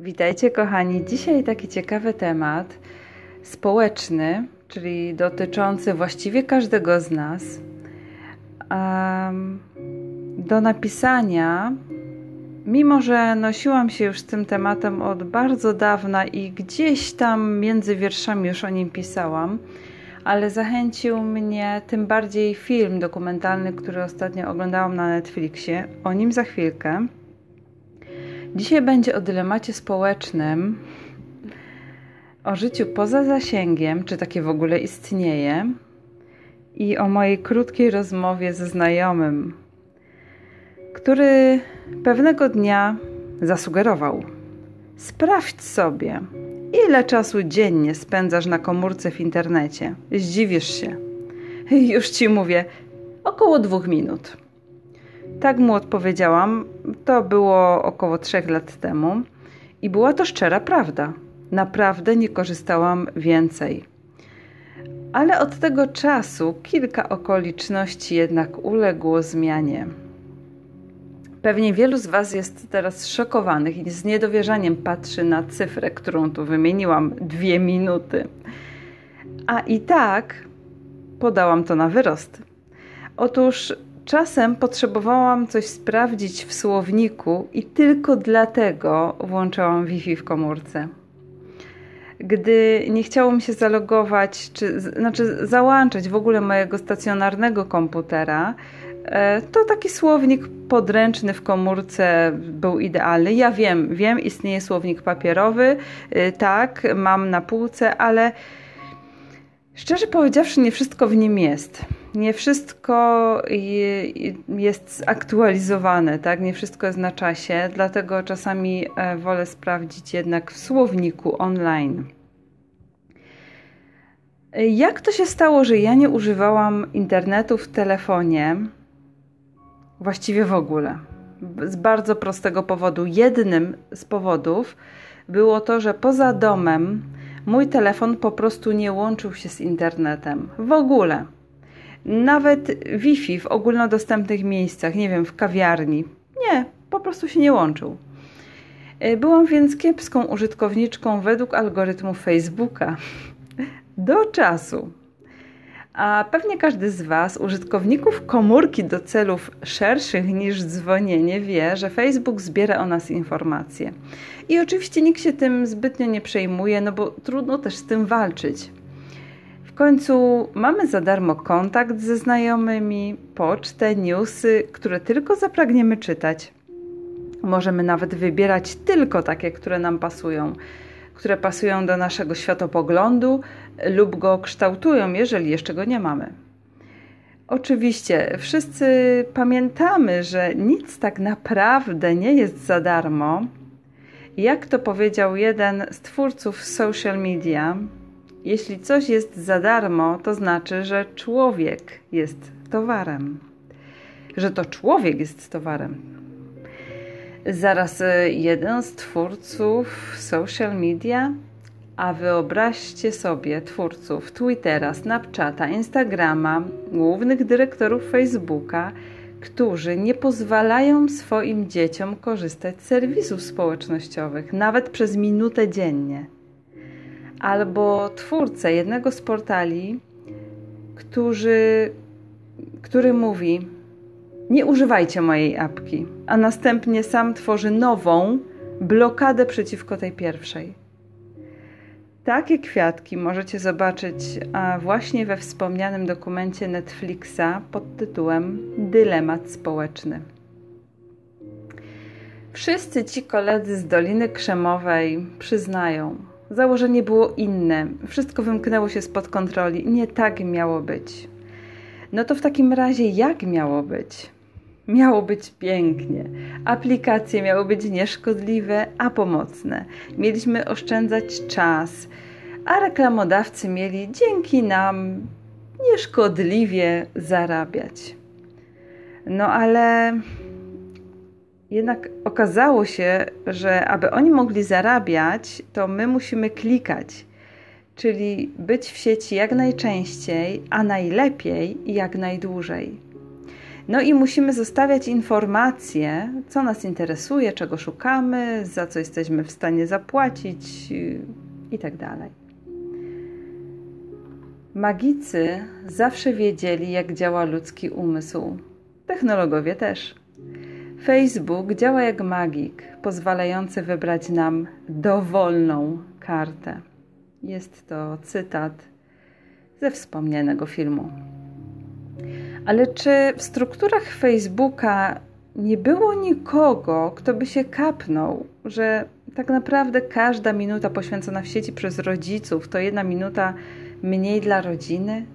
Witajcie kochani. Dzisiaj taki ciekawy temat społeczny, czyli dotyczący właściwie każdego z nas. Do napisania, mimo że nosiłam się już z tym tematem od bardzo dawna i gdzieś tam między wierszami już o nim pisałam, ale zachęcił mnie tym bardziej film dokumentalny, który ostatnio oglądałam na Netflixie. O nim za chwilkę. Dzisiaj będzie o dylemacie społecznym, o życiu poza zasięgiem, czy takie w ogóle istnieje, i o mojej krótkiej rozmowie ze znajomym, który pewnego dnia zasugerował: Sprawdź sobie, ile czasu dziennie spędzasz na komórce w internecie. Zdziwisz się. Już ci mówię, około dwóch minut. Tak mu odpowiedziałam. To było około trzech lat temu i była to szczera prawda. Naprawdę nie korzystałam więcej. Ale od tego czasu kilka okoliczności jednak uległo zmianie. Pewnie wielu z Was jest teraz szokowanych i z niedowierzaniem patrzy na cyfrę, którą tu wymieniłam dwie minuty. A i tak podałam to na wyrost. Otóż Czasem potrzebowałam coś sprawdzić w słowniku i tylko dlatego włączałam Wi-Fi w komórce. Gdy nie chciało mi się zalogować, czy znaczy załączać w ogóle mojego stacjonarnego komputera, e, to taki słownik podręczny w komórce był idealny. Ja wiem, wiem, istnieje słownik papierowy, e, tak, mam na półce, ale szczerze powiedziawszy, nie wszystko w nim jest nie wszystko jest zaktualizowane, tak? Nie wszystko jest na czasie, dlatego czasami e, wolę sprawdzić jednak w słowniku online. Jak to się stało, że ja nie używałam internetu w telefonie? Właściwie w ogóle. Z bardzo prostego powodu. Jednym z powodów było to, że poza domem mój telefon po prostu nie łączył się z internetem. W ogóle. Nawet Wi-Fi w ogólnodostępnych miejscach, nie wiem, w kawiarni. Nie, po prostu się nie łączył. E, byłam więc kiepską użytkowniczką według algorytmu Facebooka. Do czasu. A pewnie każdy z Was, użytkowników komórki do celów szerszych niż dzwonienie, wie, że Facebook zbiera o nas informacje. I oczywiście nikt się tym zbytnio nie przejmuje, no bo trudno też z tym walczyć końcu mamy za darmo kontakt ze znajomymi, pocztę, newsy, które tylko zapragniemy czytać. Możemy nawet wybierać tylko takie, które nam pasują, które pasują do naszego światopoglądu lub go kształtują, jeżeli jeszcze go nie mamy. Oczywiście, wszyscy pamiętamy, że nic tak naprawdę nie jest za darmo. Jak to powiedział jeden z twórców social media, jeśli coś jest za darmo, to znaczy, że człowiek jest towarem. Że to człowiek jest towarem. Zaraz e, jeden z twórców social media, a wyobraźcie sobie twórców Twittera, Snapchata, Instagrama, głównych dyrektorów Facebooka, którzy nie pozwalają swoim dzieciom korzystać z serwisów społecznościowych, nawet przez minutę dziennie albo twórcę jednego z portali, którzy, który mówi: Nie używajcie mojej apki, a następnie sam tworzy nową blokadę przeciwko tej pierwszej. Takie kwiatki możecie zobaczyć właśnie we wspomnianym dokumencie Netflixa pod tytułem Dylemat społeczny. Wszyscy ci koledzy z Doliny Krzemowej przyznają, Założenie było inne, wszystko wymknęło się spod kontroli. Nie tak miało być. No to w takim razie, jak miało być? Miało być pięknie. Aplikacje miały być nieszkodliwe, a pomocne. Mieliśmy oszczędzać czas, a reklamodawcy mieli dzięki nam nieszkodliwie zarabiać. No ale jednak okazało się, że aby oni mogli zarabiać, to my musimy klikać, czyli być w sieci jak najczęściej, a najlepiej jak najdłużej. No i musimy zostawiać informacje, co nas interesuje, czego szukamy, za co jesteśmy w stanie zapłacić yy, i tak. Magicy zawsze wiedzieli, jak działa ludzki umysł. Technologowie też. Facebook działa jak magik, pozwalający wybrać nam dowolną kartę. Jest to cytat ze wspomnianego filmu. Ale czy w strukturach Facebooka nie było nikogo, kto by się kapnął, że tak naprawdę każda minuta poświęcona w sieci przez rodziców to jedna minuta mniej dla rodziny?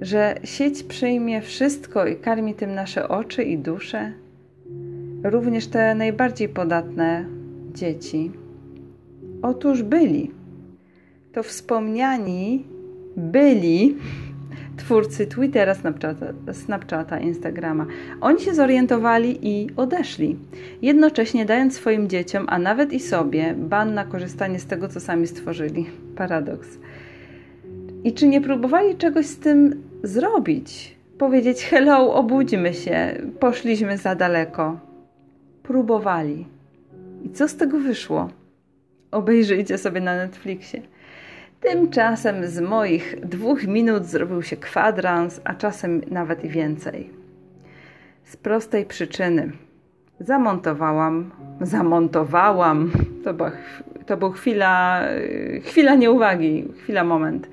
Że sieć przyjmie wszystko i karmi tym nasze oczy i dusze? Również te najbardziej podatne dzieci. Otóż byli. To wspomniani byli twórcy Twittera, Snapchata, Snapchata, Instagrama. Oni się zorientowali i odeszli, jednocześnie dając swoim dzieciom, a nawet i sobie, ban na korzystanie z tego, co sami stworzyli. Paradoks. I czy nie próbowali czegoś z tym zrobić? Powiedzieć: Hello, obudźmy się, poszliśmy za daleko. Próbowali. I co z tego wyszło? Obejrzyjcie sobie na Netflixie. Tymczasem z moich dwóch minut zrobił się kwadrans, a czasem nawet i więcej. Z prostej przyczyny. Zamontowałam, zamontowałam, to była, to chwila, chwila nieuwagi, chwila, moment.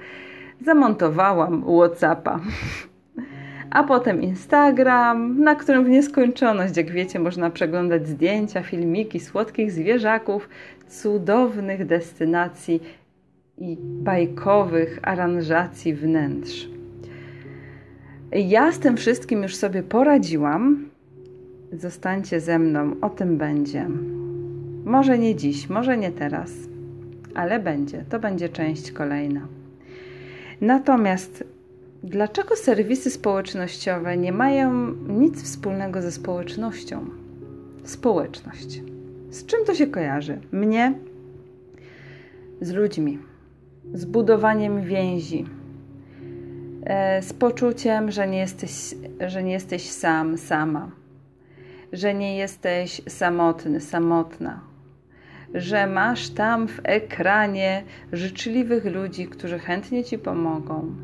Zamontowałam Whatsappa, a potem Instagram, na którym w nieskończoność, jak wiecie, można przeglądać zdjęcia, filmiki słodkich zwierzaków, cudownych destynacji i bajkowych aranżacji wnętrz. Ja z tym wszystkim już sobie poradziłam. Zostańcie ze mną, o tym będzie. Może nie dziś, może nie teraz, ale będzie. To będzie część kolejna. Natomiast dlaczego serwisy społecznościowe nie mają nic wspólnego ze społecznością? Społeczność. Z czym to się kojarzy? Mnie z ludźmi z budowaniem więzi, e, z poczuciem, że nie jesteś, że nie jesteś sam, sama, że nie jesteś samotny, samotna, że masz tam w ekranie życzliwych ludzi, którzy chętnie ci pomogą.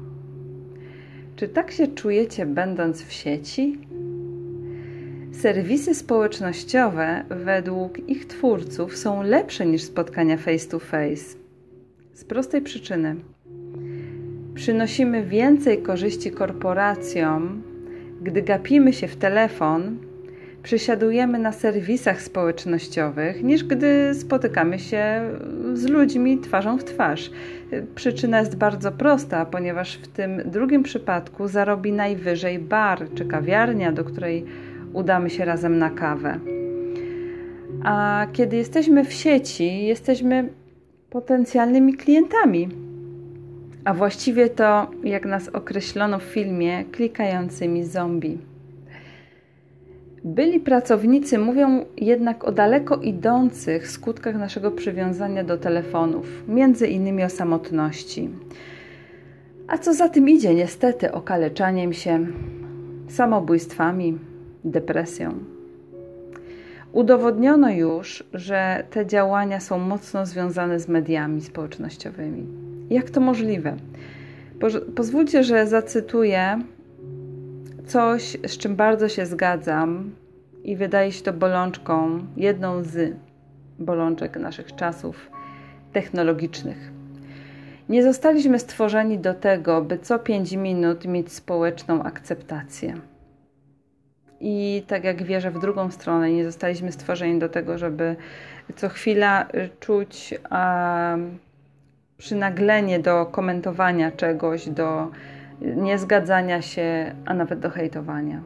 Czy tak się czujecie, będąc w sieci? Serwisy społecznościowe, według ich twórców, są lepsze niż spotkania face to face z prostej przyczyny. Przynosimy więcej korzyści korporacjom, gdy gapimy się w telefon, przysiadujemy na serwisach społecznościowych, niż gdy spotykamy się z ludźmi twarzą w twarz. Przyczyna jest bardzo prosta, ponieważ w tym drugim przypadku zarobi najwyżej bar czy kawiarnia, do której udamy się razem na kawę. A kiedy jesteśmy w sieci, jesteśmy potencjalnymi klientami. A właściwie to, jak nas określono w filmie, klikającymi zombie. Byli pracownicy mówią jednak o daleko idących skutkach naszego przywiązania do telefonów, między innymi o samotności. A co za tym idzie, niestety, okaleczaniem się, samobójstwami, depresją. Udowodniono już, że te działania są mocno związane z mediami społecznościowymi. Jak to możliwe? Pozwólcie, że zacytuję coś, z czym bardzo się zgadzam i wydaje się to bolączką, jedną z bolączek naszych czasów technologicznych. Nie zostaliśmy stworzeni do tego, by co 5 minut mieć społeczną akceptację. I tak jak wierzę w drugą stronę, nie zostaliśmy stworzeni do tego, żeby co chwila y, czuć przynaglenie do komentowania czegoś, do niezgadzania się, a nawet do hejtowania.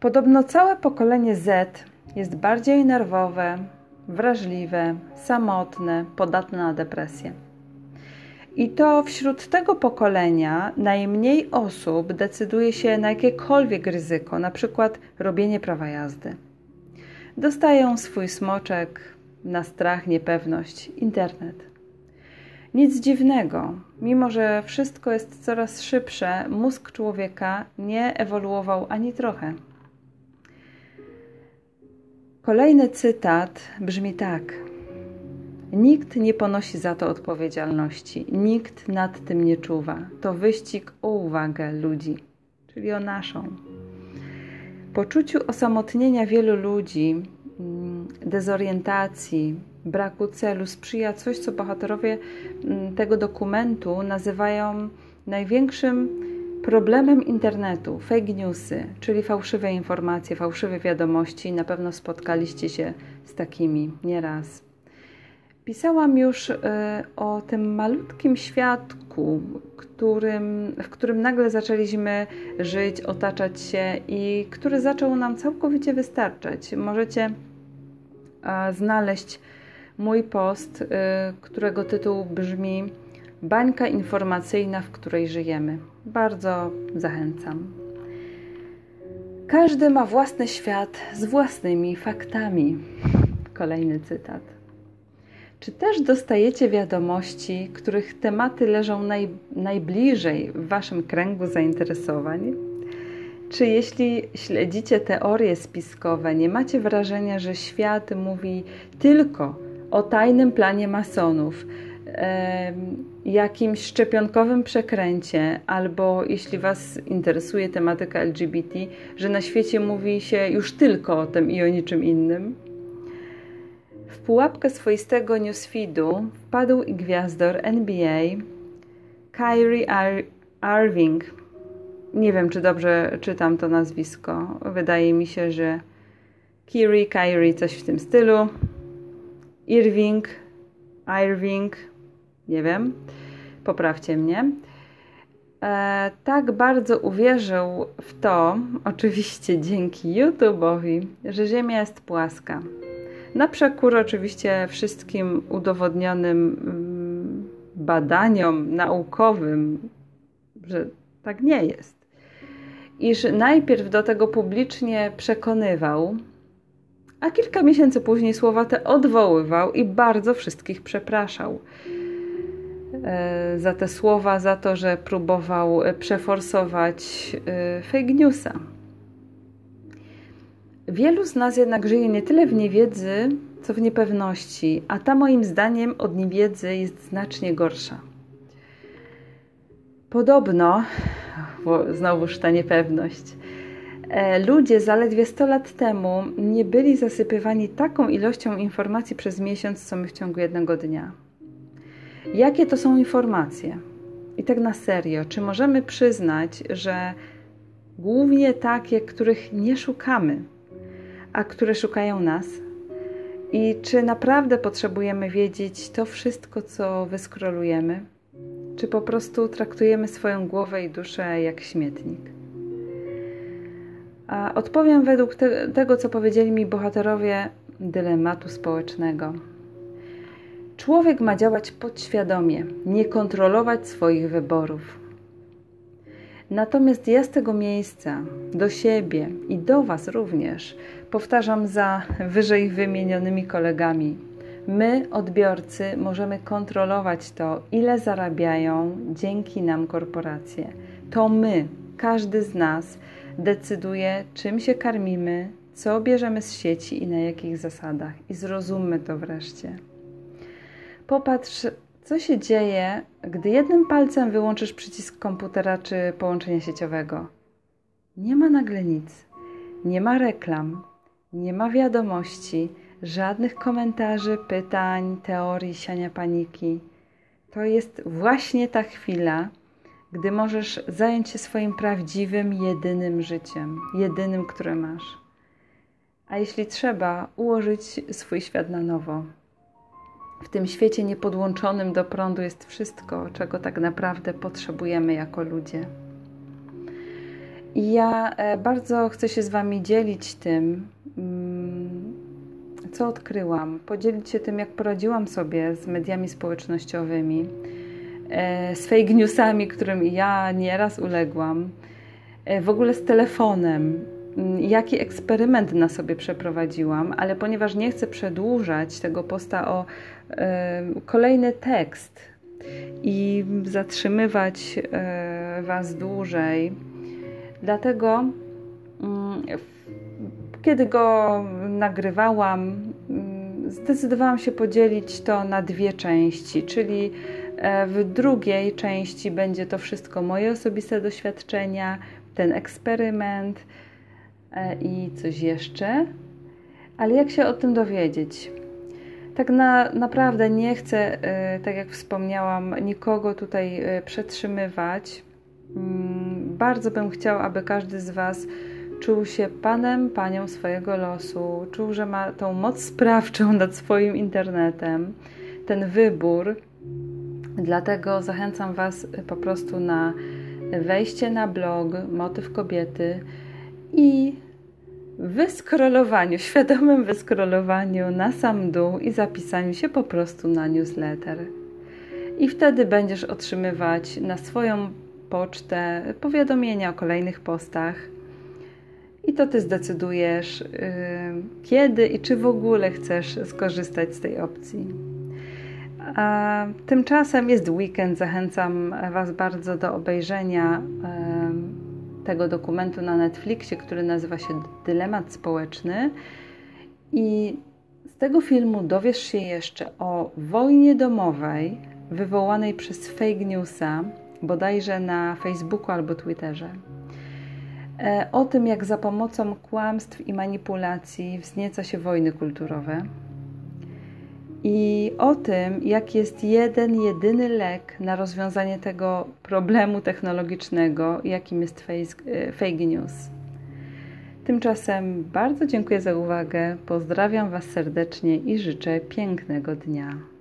Podobno całe pokolenie Z jest bardziej nerwowe, wrażliwe, samotne, podatne na depresję. I to wśród tego pokolenia najmniej osób decyduje się na jakiekolwiek ryzyko, na przykład robienie prawa jazdy. Dostają swój smoczek na strach, niepewność, internet. Nic dziwnego, mimo że wszystko jest coraz szybsze, mózg człowieka nie ewoluował ani trochę. Kolejny cytat brzmi tak. Nikt nie ponosi za to odpowiedzialności, nikt nad tym nie czuwa. To wyścig o uwagę ludzi, czyli o naszą. Poczuciu osamotnienia wielu ludzi, mm, dezorientacji, braku celu sprzyja coś, co bohaterowie mm, tego dokumentu nazywają największym problemem internetu fake newsy, czyli fałszywe informacje, fałszywe wiadomości. Na pewno spotkaliście się z takimi nieraz. Pisałam już y, o tym malutkim świadku, którym, w którym nagle zaczęliśmy żyć, otaczać się i który zaczął nam całkowicie wystarczać. Możecie znaleźć mój post, y, którego tytuł brzmi Bańka informacyjna, w której żyjemy. Bardzo zachęcam. Każdy ma własny świat z własnymi faktami. Kolejny cytat. Czy też dostajecie wiadomości, których tematy leżą naj, najbliżej w waszym kręgu zainteresowań? Czy jeśli śledzicie teorie spiskowe, nie macie wrażenia, że świat mówi tylko o tajnym planie masonów, jakimś szczepionkowym przekręcie, albo jeśli Was interesuje tematyka LGBT, że na świecie mówi się już tylko o tym i o niczym innym? Pułapkę swoistego newsfeedu wpadł i gwiazdor NBA Kyrie Irving. Nie wiem, czy dobrze czytam to nazwisko. Wydaje mi się, że Kyrie, Kyrie, coś w tym stylu. Irving, Irving, nie wiem, poprawcie mnie. E, tak bardzo uwierzył w to, oczywiście dzięki YouTube'owi, że Ziemia jest płaska. Na przekór oczywiście wszystkim udowodnionym mm, badaniom naukowym, że tak nie jest. Iż najpierw do tego publicznie przekonywał, a kilka miesięcy później słowa te odwoływał i bardzo wszystkich przepraszał e, za te słowa, za to, że próbował przeforsować e, fake newsa. Wielu z nas jednak żyje nie tyle w niewiedzy, co w niepewności, a ta moim zdaniem od niewiedzy jest znacznie gorsza. Podobno, znowuż ta niepewność, e, ludzie zaledwie 100 lat temu nie byli zasypywani taką ilością informacji przez miesiąc, co my w ciągu jednego dnia. Jakie to są informacje? I tak na serio, czy możemy przyznać, że głównie takie, których nie szukamy, a które szukają nas? I czy naprawdę potrzebujemy wiedzieć to wszystko, co wyskrolujemy? Czy po prostu traktujemy swoją głowę i duszę jak śmietnik? A odpowiem według te, tego, co powiedzieli mi bohaterowie dylematu społecznego. Człowiek ma działać podświadomie, nie kontrolować swoich wyborów. Natomiast ja z tego miejsca do siebie i do Was również powtarzam za wyżej wymienionymi kolegami. My, odbiorcy, możemy kontrolować to, ile zarabiają dzięki nam korporacje. To my, każdy z nas, decyduje, czym się karmimy, co bierzemy z sieci i na jakich zasadach. I zrozummy to wreszcie. Popatrz co się dzieje, gdy jednym palcem wyłączysz przycisk komputera czy połączenia sieciowego? Nie ma nagle nic. Nie ma reklam, nie ma wiadomości, żadnych komentarzy, pytań, teorii siania paniki. To jest właśnie ta chwila, gdy możesz zająć się swoim prawdziwym, jedynym życiem, jedynym, które masz. A jeśli trzeba, ułożyć swój świat na nowo. W tym świecie niepodłączonym do prądu jest wszystko, czego tak naprawdę potrzebujemy jako ludzie. Ja e, bardzo chcę się z Wami dzielić tym, mm, co odkryłam, podzielić się tym, jak poradziłam sobie z mediami społecznościowymi, e, z fake newsami, którym ja nieraz uległam, e, w ogóle z telefonem, mm, jaki eksperyment na sobie przeprowadziłam, ale ponieważ nie chcę przedłużać tego posta o kolejny tekst, i zatrzymywać Was dłużej. Dlatego, mm, kiedy go nagrywałam, mm, zdecydowałam się podzielić to na dwie części, czyli e, w drugiej części będzie to wszystko moje osobiste doświadczenia, ten eksperyment e, i coś jeszcze. Ale jak się o tym dowiedzieć? Tak na, naprawdę nie chcę, e, tak jak wspomniałam, nikogo tutaj przetrzymywać. Mm, bardzo bym chciał, aby każdy z Was czuł się panem, panią swojego losu, czuł, że ma tą moc sprawczą nad swoim internetem, ten wybór. Dlatego zachęcam Was po prostu na wejście na blog Motyw Kobiety i wyskrolowaniu, świadomym wyskrolowaniu na sam dół i zapisaniu się po prostu na newsletter. I wtedy będziesz otrzymywać na swoją pocztę powiadomienia o kolejnych postach. I to ty zdecydujesz, yy, kiedy i czy w ogóle chcesz skorzystać z tej opcji. A tymczasem jest weekend. Zachęcam Was bardzo do obejrzenia tego dokumentu na Netflixie, który nazywa się Dylemat Społeczny. I z tego filmu dowiesz się jeszcze o wojnie domowej wywołanej przez fake newsa, bodajże na Facebooku albo Twitterze. E, o tym, jak za pomocą kłamstw i manipulacji wznieca się wojny kulturowe i o tym, jak jest jeden, jedyny lek na rozwiązanie tego problemu technologicznego, jakim jest e, fake news. Tymczasem bardzo dziękuję za uwagę, pozdrawiam Was serdecznie i życzę pięknego dnia.